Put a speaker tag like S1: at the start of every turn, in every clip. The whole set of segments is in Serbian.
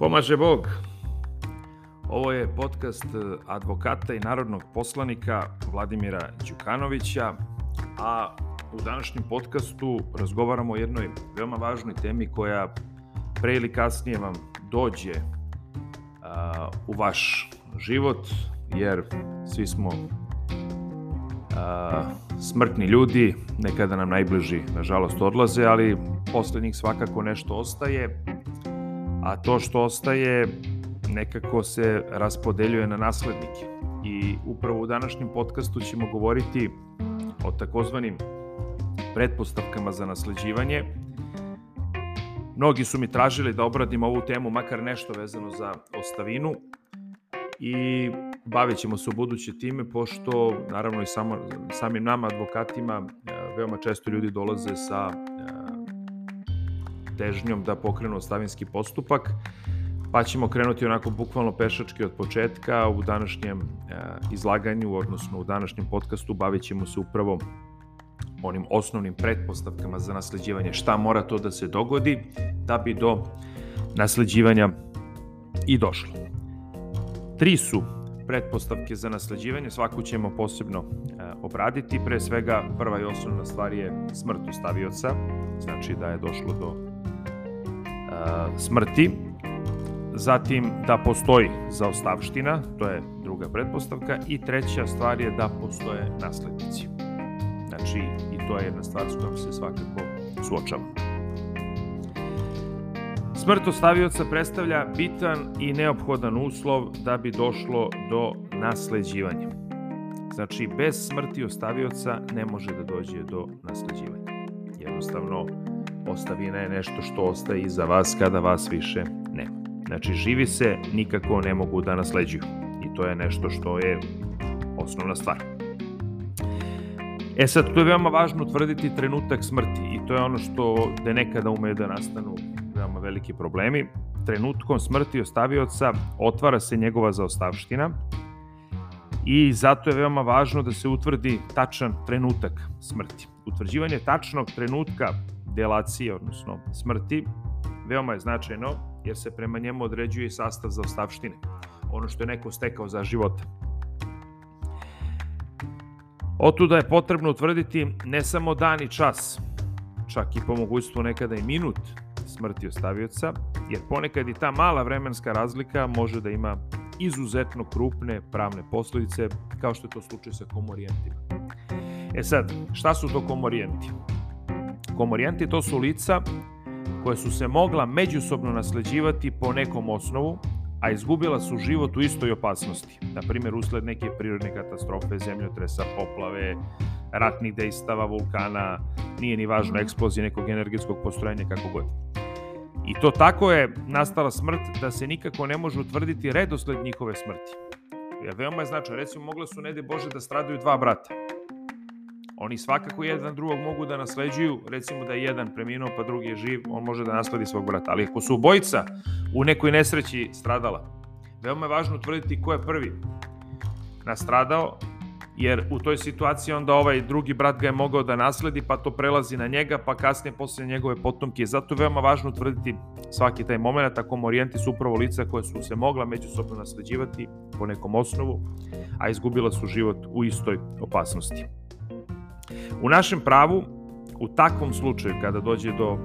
S1: Pomaže Bog. Ovo je podcast advokata i narodnog poslanika Vladimira Đukanovića, a u današnjem podcastu razgovaramo o jednoj veoma važnoj temi koja pre ili kasnije vam dođe a, u vaš život, jer svi smo a, smrtni ljudi, nekada nam najbliži, nažalost, odlaze, ali posle njih svakako nešto ostaje, a to što ostaje nekako se raspodeljuje na naslednike. I upravo u današnjem podcastu ćemo govoriti o takozvanim pretpostavkama za nasleđivanje. Mnogi su mi tražili da obradim ovu temu, makar nešto vezano za ostavinu i bavit ćemo se u buduće time, pošto naravno i samo, samim nama advokatima veoma često ljudi dolaze sa težnjom da pokrenu ostavinski postupak, pa ćemo krenuti onako bukvalno pešački od početka u današnjem izlaganju, odnosno u današnjem podcastu bavit ćemo se upravo onim osnovnim pretpostavkama za nasleđivanje, šta mora to da se dogodi da bi do nasleđivanja i došlo. Tri su pretpostavke za nasleđivanje, svaku ćemo posebno e, obraditi. Pre svega, prva i osnovna stvar je smrt ostavioca, znači da je došlo do e, smrti. Zatim da postoji zaostavština, to je druga pretpostavka. I treća stvar je da postoje naslednici. Znači, i to je jedna stvar s kojom se svakako suočavamo. Smrt ostavioca predstavlja bitan i neophodan uslov da bi došlo do nasleđivanja. Znači, bez smrti ostavioca ne može da dođe do nasleđivanja. Jednostavno, ostavina je nešto što ostaje iza vas kada vas više nema. Znači, živi se nikako ne mogu da nasleđuju. I to je nešto što je osnovna stvar. E sad, to je veoma važno utvrditi trenutak smrti i to je ono što da nekada umeju da nastanu veoma veliki problemi. Trenutkom smrti ostavioca otvara se njegova zaostavština i zato je veoma važno da se utvrdi tačan trenutak smrti. Utvrđivanje tačnog trenutka delacije, odnosno smrti, veoma je značajno jer se prema njemu određuje i sastav zaostavštine, ono što je neko stekao za života. Otuda je potrebno utvrditi ne samo dan i čas, čak i po mogućstvu nekada i minut smrti ostavioca, jer ponekad i ta mala vremenska razlika može da ima izuzetno krupne pravne posledice, kao što je to slučaj sa komorijentima. E sad, šta su to komorijenti? Komorijenti to su lica koje su se mogla međusobno nasleđivati po nekom osnovu, a izgubila su život u istoj opasnosti. Na primjer, usled neke prirodne katastrofe, zemljotresa, poplave, ratnih dejstava, vulkana, nije ni važno, eksplozije nekog energetskog postrojenja, kako god. I to tako je nastala smrt da se nikako ne može utvrditi redosled njihove smrti. Jer veoma je značajno, recimo mogle su, ne Bože, da stradaju dva brata. Oni svakako jedan drugog mogu da nasleđuju, recimo da je jedan preminuo pa drugi je živ, on može da nasledi svog brata. Ali ako su obojica u nekoj nesreći stradala, veoma je važno utvrditi ko je prvi nastradao, jer u toj situaciji onda ovaj drugi brat ga je mogao da nasledi, pa to prelazi na njega, pa kasnije posle njegove potomke. Zato je veoma važno utvrditi svaki taj moment, a komorijenti su upravo lica koje su se mogla međusobno nasleđivati po nekom osnovu, a izgubila su život u istoj opasnosti. U našem pravu, u takvom slučaju, kada dođe do,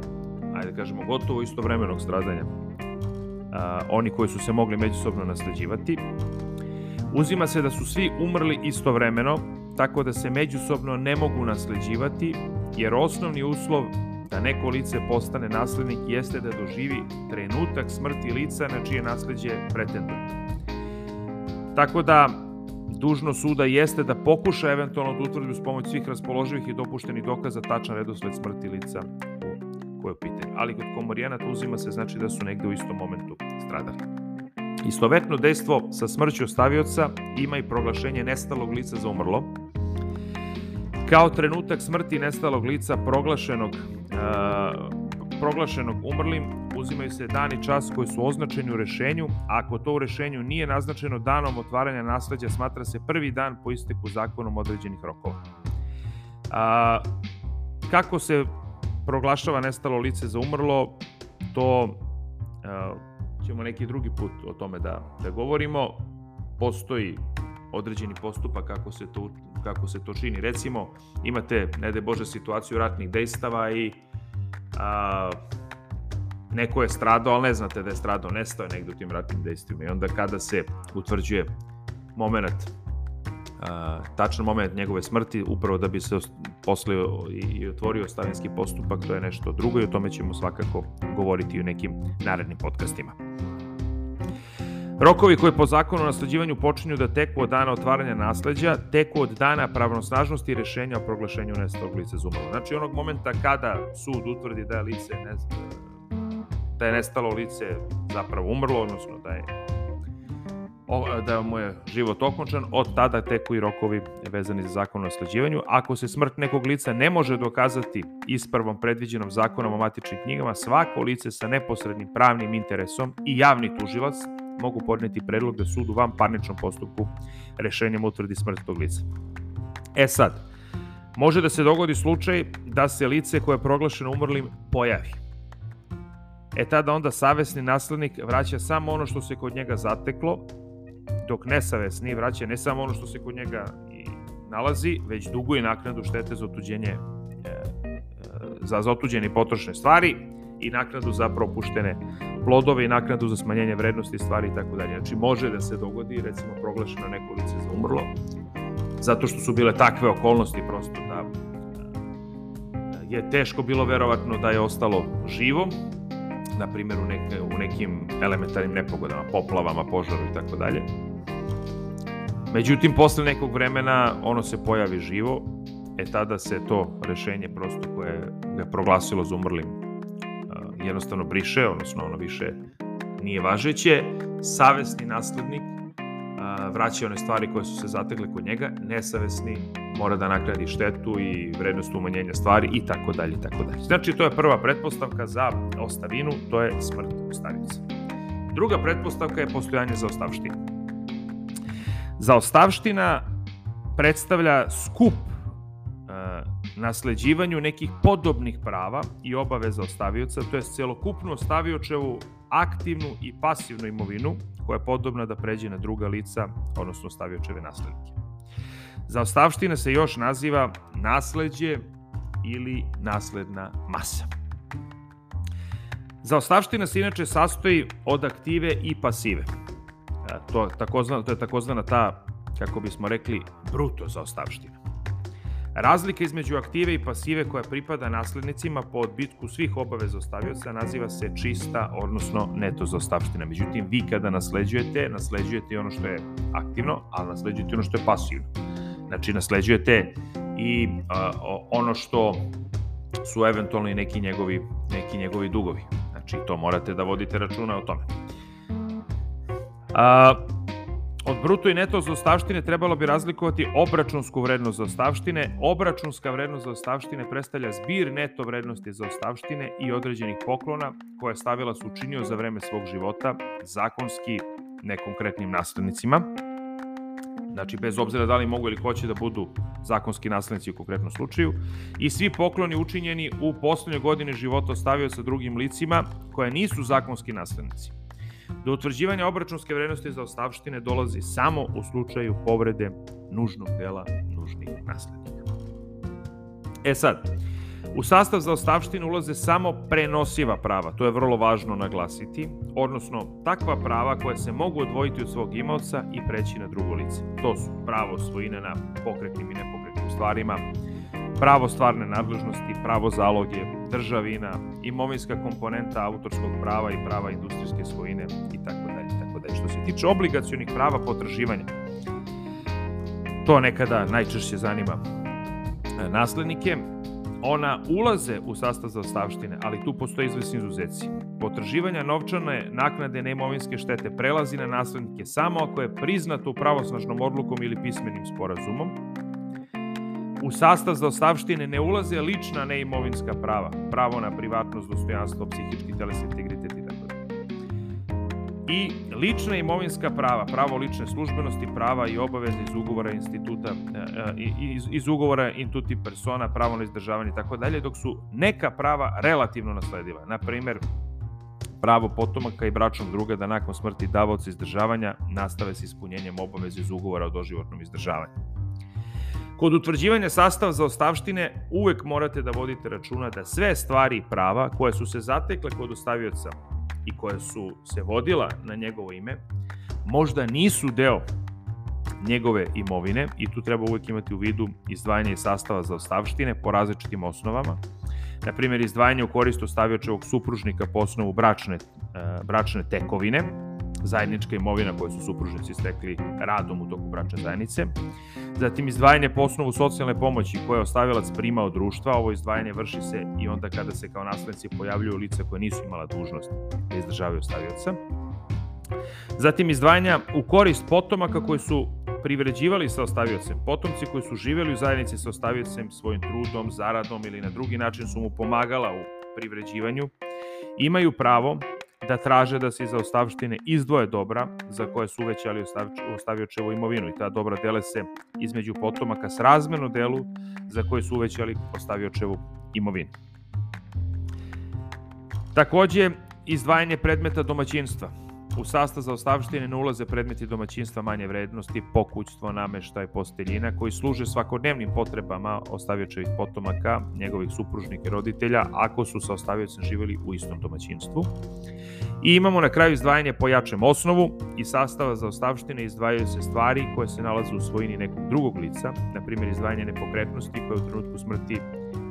S1: ajde da kažemo, gotovo istovremenog stradanja, a, oni koji su se mogli međusobno nasleđivati, uzima se da su svi umrli istovremeno, tako da se međusobno ne mogu nasleđivati, jer osnovni uslov da neko lice postane naslednik jeste da doživi trenutak smrti lica na čije nasledđe pretenduje. Tako da, dužno suda jeste da pokuša eventualno da utvrdi uz pomoć svih raspoloživih i dopuštenih dokaza tačan redosled smrti lica koje je pitanje. Ali kod komorijanata uzima se znači da su negde u istom momentu stradali. Istovetno dejstvo sa smrću ostavioca ima i proglašenje nestalog lica za umrlo. Kao trenutak smrti nestalog lica proglašenog, uh, proglašenog umrlim uzimaju se dan i čas koji su označeni u rešenju, a ako to u rešenju nije naznačeno danom otvaranja nasleđa, smatra se prvi dan po isteku zakonom određenih rokova. A, kako se proglašava nestalo lice za umrlo, to a, ćemo neki drugi put o tome da, da govorimo. Postoji određeni postupak kako se to, kako se to čini. Recimo, imate, ne de Bože, situaciju ratnih dejstava i a, neko je stradao, ali ne znate da je stradao, nestao je negde u tim ratnim dejstvima. I onda kada se utvrđuje moment, a, tačan moment njegove smrti, upravo da bi se posle i otvorio stavinski postupak, to je nešto drugo i o tome ćemo svakako govoriti u nekim narednim podcastima. Rokovi koji po zakonu o nasleđivanju počinju da teku od dana otvaranja nasleđa, teku od dana pravnosnažnosti i rešenja o proglašenju nestalog lica za. Znači onog momenta kada sud utvrdi da je lice ne, da je nestalo lice zapravo umrlo, odnosno da je da mu je život okončan, od tada teku i rokovi vezani za zakon o nasleđivanju. Ako se smrt nekog lica ne može dokazati ispravom predviđenom zakonom o matičnim knjigama, svako lice sa neposrednim pravnim interesom i javni tužilac mogu podneti predlog da sud u vam parničnom postupku rešenjem utvrdi smrt tog lica. E sad, može da se dogodi slučaj da se lice koje je proglašeno umrlim pojavi. E tada onda savesni naslednik vraća samo ono što se kod njega zateklo, dok nesavesni vraća ne samo ono što se kod njega i nalazi, već dugu i naknadu štete za otuđenje e, e, za, za i potrošne stvari i naknadu za propuštene plodove i naknadu za smanjenje vrednosti stvari i tako dalje. Znači može da se dogodi recimo proglašeno neko lice za umrlo zato što su bile takve okolnosti prosto da je teško bilo verovatno da je ostalo živo, na primjer u, neke, u nekim elementarnim nepogodama, poplavama, požaru i tako dalje. Međutim, posle nekog vremena ono se pojavi živo, e tada se to rešenje prosto koje ga proglasilo za umrlim jednostavno briše, odnosno ono više nije važeće. Savesni naslednik vraća one stvari koje su se zatekle kod njega, nesavesni mora da nakradi štetu i vrednost umanjenja stvari i tako dalje tako dalje. Znači, to je prva pretpostavka za ostavinu, to je smrt ostavice. Druga pretpostavka je postojanje za ostavštine. Zaostavština predstavlja skup e, nasleđivanju nekih podobnih prava i obaveza ostavioca, to je celokupnu ostaviočevu aktivnu i pasivnu imovinu koja je podobna da pređe na druga lica, odnosno ostaviočeve naslednike. Zaostavština se još naziva nasleđe ili nasledna masa. Zaostavština se inače sastoji od aktive i pasive. E, to, takozvana, to je takozvana ta, kako bismo rekli, bruto zaostavština. Razlika između aktive i pasive koja pripada naslednicima po odbitku svih obaveza ostavioca naziva se čista, odnosno neto zaostavština. Međutim, vi kada nasleđujete, nasleđujete ono što je aktivno, ali nasleđujete ono što je pasivno. Znači, nasleđujete i a, ono što su eventualno i neki njegovi, neki njegovi dugovi. Znači, to morate da vodite računa o tome. A, Od bruto i neto zaostavštine trebalo bi razlikovati obračunsku vrednost zaostavštine. Obračunska vrednost zaostavštine predstavlja zbir neto vrednosti zaostavštine i određenih poklona koje je su učinio za vreme svog života zakonski nekonkretnim naslednicima. Znači, bez obzira da li mogu ili hoće da budu zakonski naslednici u konkretnom slučaju. I svi pokloni učinjeni u poslednjoj godini života ostavio sa drugim licima koje nisu zakonski naslednici. Do utvrđivanja obračunske vrednosti za ostavštine dolazi samo u slučaju povrede nužnog dela nužnih naslednika. E sad, u sastav za ostavštinu ulaze samo prenosiva prava, to je vrlo važno naglasiti, odnosno takva prava koja se mogu odvojiti od svog imaoca i preći na drugo lice. To su pravo svojine na pokretnim i nepokretnim stvarima, pravo stvarne nadležnosti, pravo zaloge, državina, imovinska komponenta autorskog prava i prava industrijske svojine i tako dalje, tako dalje. Što se tiče obligacionih prava potraživanja, to nekada najčešće zanima e, naslednike, ona ulaze u sastav za ostavštine, ali tu postoje izvesni izuzeci. Potraživanja novčane naknade neimovinske štete prelazi na naslednike samo ako je priznato u pravosnažnom odlukom ili pismenim sporazumom, U sastav za ostavštine ne ulaze lična neimovinska prava, pravo na privatnost, dostojanstvo, psihički teles, integritet i tako dalje. I lična imovinska prava, pravo lične službenosti, prava i obaveze iz ugovora instituta, e, e, iz, iz ugovora intuti persona, pravo na izdržavanje i tako dalje, dok su neka prava relativno naslediva. Na primer, pravo potomaka i bračnog druga da nakon smrti davaoca izdržavanja nastave s ispunjenjem obaveze iz ugovora o doživotnom izdržavanju. Kod utvrđivanja sastava za ostavštine uvek morate da vodite računa da sve stvari i prava koje su se zatekle kod ostavioca i koje su se vodila na njegovo ime, možda nisu deo njegove imovine i tu treba uvek imati u vidu izdvajanje sastava za ostavštine po različitim osnovama. Na primjer, izdvajanje u korist ostaviočevog supružnika po osnovu bračne, e, bračne tekovine, zajednička imovina koju su supružnici stekli radom u toku bračne zajednice. Zatim izdvajanje po osnovu socijalne pomoći koje je ostavilac prima od društva. Ovo izdvajanje vrši se i onda kada se kao naslednici pojavljuju lica koje nisu imala dužnost da izdržavaju ostavioca. Zatim izdvajanja u korist potomaka koji su privređivali sa ostaviocem. Potomci koji su živeli u zajednici sa ostaviocem svojim trudom, zaradom ili na drugi način su mu pomagala u privređivanju, imaju pravo da traže da se iza ostavštine izdvoje dobra za koje su uvećali ostaviočevu imovinu i ta dobra dele se između potomaka s razmenu delu za koje su uvećali ostaviočevu imovinu. Takođe, izdvajanje predmeta domaćinstva. U sastav za ostavštine ne ulaze predmeti domaćinstva manje vrednosti, pokućstvo, nameštaj, posteljina, koji služe svakodnevnim potrebama ostaviočevih potomaka, njegovih supružnika i roditelja, ako su sa ostaviocem živeli u istom domaćinstvu. I imamo na kraju izdvajanje po jačem osnovu i sastava za ostavštine izdvajaju se stvari koje se nalaze u svojini nekog drugog lica, na primjer izdvajanje nepokretnosti koje u trenutku smrti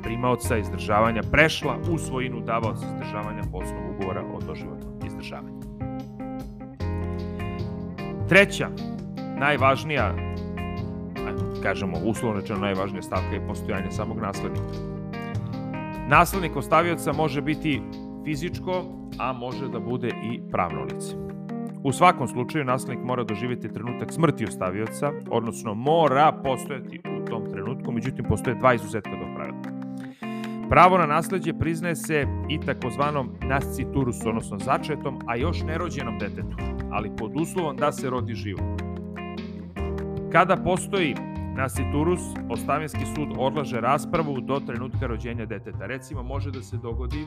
S1: primaoca izdržavanja prešla u svojinu davaoca izdržavanja po osnovu ugovora o doživotnom izdržavanju. Treća, najvažnija, kažemo uslovno rečeno najvažnija stavka je postojanje samog naslednika. Naslednik ostavioca može biti fizičko, a može da bude i pravno lice. U svakom slučaju naslednik mora doživjeti trenutak smrti ostavioca, odnosno mora postojati u tom trenutku, međutim postoje dva izuzetka do pravila. Pravo na nasledđe priznaje se i takozvanom nasciturus, odnosno začetom, a još nerođenom detetu, ali pod uslovom da se rodi živo. Kada postoji nasciturus, Ostavinski sud odlaže raspravu do trenutka rođenja deteta. Recimo, može da se dogodi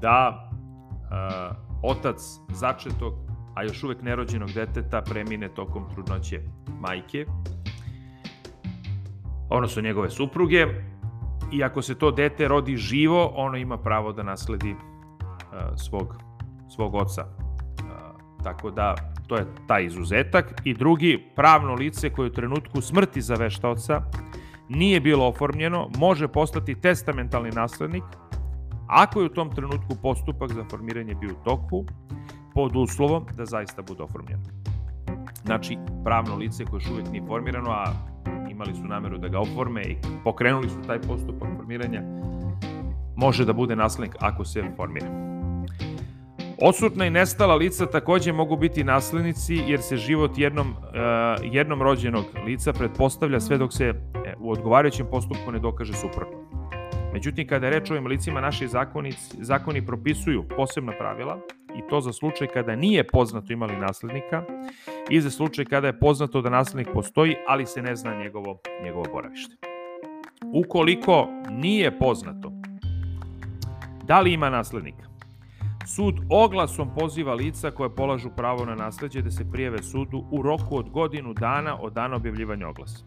S1: da uh, otac začetog, a još uvek nerođenog deteta premine tokom trudnoće majke, odnosno njegove supruge, i ako se to dete rodi živo, ono ima pravo da nasledi uh, svog, svog oca. Tako da, to je taj izuzetak. I drugi, pravno lice koje u trenutku smrti zaveštaoca nije bilo oformljeno, može postati testamentalni naslednik ako je u tom trenutku postupak za formiranje bio u toku, pod uslovom da zaista bude oformljeno. Znači, pravno lice koje još uvijek nije formirano, a imali su nameru da ga oforme i pokrenuli su taj postupak formiranja, može da bude naslednik ako se formira. Odsutna i nestala lica takođe mogu biti naslednici jer se život jednom, uh, jednom rođenog lica pretpostavlja sve dok se e, u odgovarajućem postupku ne dokaže suprotno. Međutim, kada je reč o ovim licima, naši zakoni, zakoni propisuju posebna pravila i to za slučaj kada nije poznato imali naslednika i za slučaj kada je poznato da naslednik postoji, ali se ne zna njegovo, njegovo boravište. Ukoliko nije poznato da li ima naslednika, sud oglasom poziva lica koje polažu pravo na nasledđe da se prijeve sudu u roku od godinu dana od dana objavljivanja oglasa.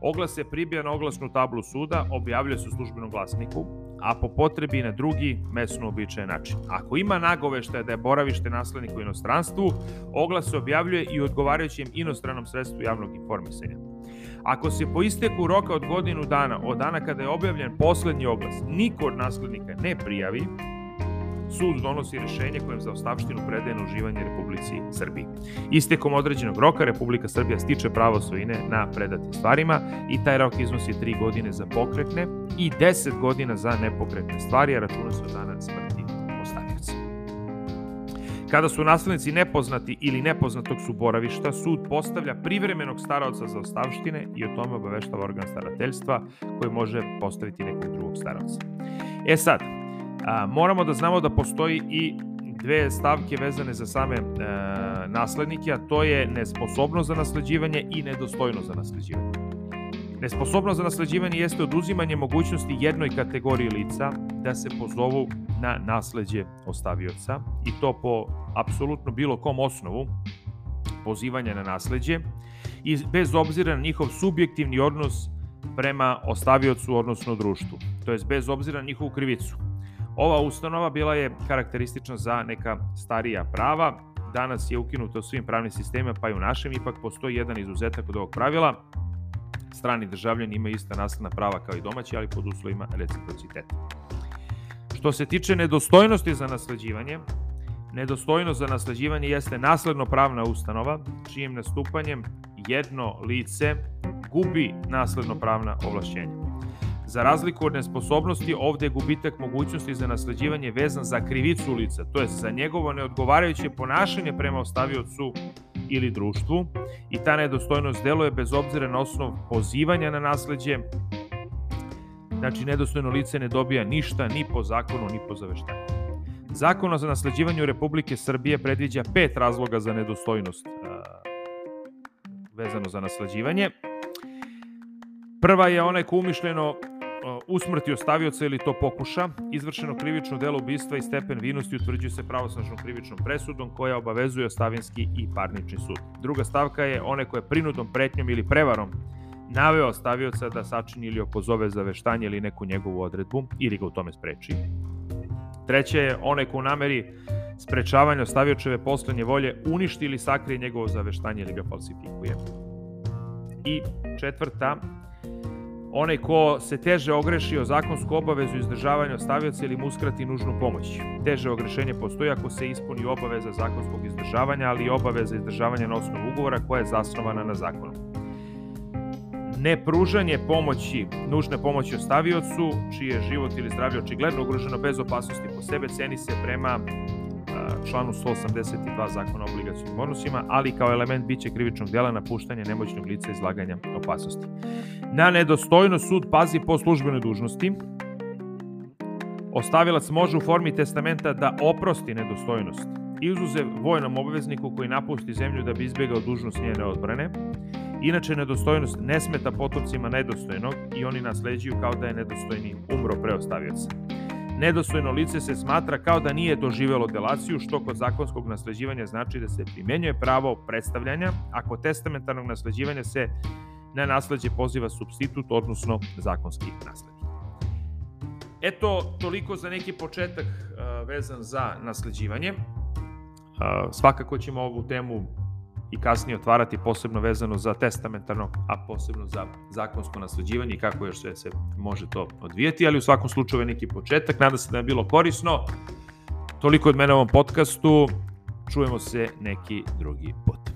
S1: Oglas se pribija na oglasnu tablu suda, objavljuje se u službenom glasniku, a po potrebi na drugi mesno običajen način. Ako ima nagoveštaja da je boravište naslednika u inostranstvu, oglas se objavljuje i u odgovarajućem inostranom sredstvu javnog informisanja. Ako se po isteku roka od godinu dana, od dana kada je objavljen poslednji oglas, niko od naslednika ne prijavi, sud donosi rešenje kojem za ostavštinu predaje na uživanje Republici Srbiji. Istekom određenog roka Republika Srbija stiče pravo svojine na predatim stvarima i taj rok iznosi 3 godine za pokretne i 10 godina za nepokretne stvari, a računa se od dana smrti ostavljaca. Kada su naslednici nepoznati ili nepoznatog su boravišta, sud postavlja privremenog staraoca za ostavštine i o tome obaveštava organ starateljstva koji može postaviti nekog drugog staraoca. E sad, A, moramo da znamo da postoji i dve stavke vezane za same e, naslednike, a to je nesposobnost za nasleđivanje i nedostojnost za nasleđivanje. Nesposobnost za nasleđivanje jeste oduzimanje mogućnosti jednoj kategoriji lica da se pozovu na nasleđe ostavioca i to po apsolutno bilo kom osnovu pozivanja na nasleđe i bez obzira na njihov subjektivni odnos prema ostaviocu, odnosno društvu, to jest bez obzira na njihovu krivicu. Ova ustanova bila je karakteristična za neka starija prava, danas je ukinuta u svim pravnim sistemima, pa i u našem, ipak postoji jedan izuzetak od ovog pravila, strani državljani imaju ista nasledna prava kao i domaći, ali pod uslovima reciprociteta. Što se tiče nedostojnosti za nasleđivanje, nedostojnost za nasleđivanje jeste nasledno pravna ustanova, čijim nastupanjem jedno lice gubi nasledno pravna ovlašćenja. Za razliku od nesposobnosti, ovde je gubitak mogućnosti za nasleđivanje vezan za krivicu lica, to je za njegovo neodgovarajuće ponašanje prema ostaviocu ili društvu i ta nedostojnost deluje bez obzira na osnov pozivanja na nasleđe, znači nedostojno lice ne dobija ništa ni po zakonu ni po zaveštanju. Zakon o nasleđivanju Republike Srbije predviđa pet razloga za nedostojnost vezano za nasleđivanje. Prva je onaj ko umišljeno usmrti ostavioca ili to pokuša, izvršeno krivično delo ubistva i stepen vinosti utvrđuje se pravosnažnom krivičnom presudom koja obavezuje ostavinski i parnični sud. Druga stavka je one koje prinudom, pretnjom ili prevarom naveo ostavioca da sačini ili opozove za veštanje ili neku njegovu odredbu ili ga u tome spreči. Treće je onaj ko u nameri sprečavanja ostaviočeve poslednje volje uništi ili sakrije njegovo zaveštanje ili ga falsifikuje. I četvrta, onaj ko se teže ogreši o zakonsku obavezu izdržavanja ostavioca ili mu uskrati nužnu pomoć. Teže ogrešenje postoji ako se ispuni obaveza zakonskog izdržavanja, ali i obaveza izdržavanja na osnovu ugovora koja je zasnovana na zakonu. Nepružanje pomoći, nužne pomoći ostaviocu, čiji je život ili zdravlje očigledno ugroženo bez opasnosti po sebe, ceni se prema članu 182 zakona o obligacijnim odnosima, ali kao element biće krivičnog dela napuštanja nemoćnog lica izlaganja opasnosti. Na nedostojnost sud pazi po službenoj dužnosti. Ostavilac može u formi testamenta da oprosti nedostojnost, izuzev vojnom obvezniku koji napusti zemlju da bi izbjegao dužnost njene odbrane. Inače, nedostojnost ne smeta potomcima nedostojnog i oni nasleđuju kao da je nedostojni umro pre ostavioca. Nedostojno lice se smatra kao da nije doživelo delaciju, što kod zakonskog nasleđivanja znači da se primenjuje pravo predstavljanja, a kod testamentarnog nasleđivanja se na nasleđe poziva substitut, odnosno zakonski naslednik. Eto, toliko za neki početak vezan za nasleđivanje. Svakako ćemo ovu temu i kasnije otvarati posebno vezano za testamentarno, a posebno za zakonsko nasleđivanje i kako još sve se može to odvijeti, ali u svakom slučaju je neki početak. Nadam se da je bilo korisno. Toliko od mene u ovom podcastu. Čujemo se neki drugi put.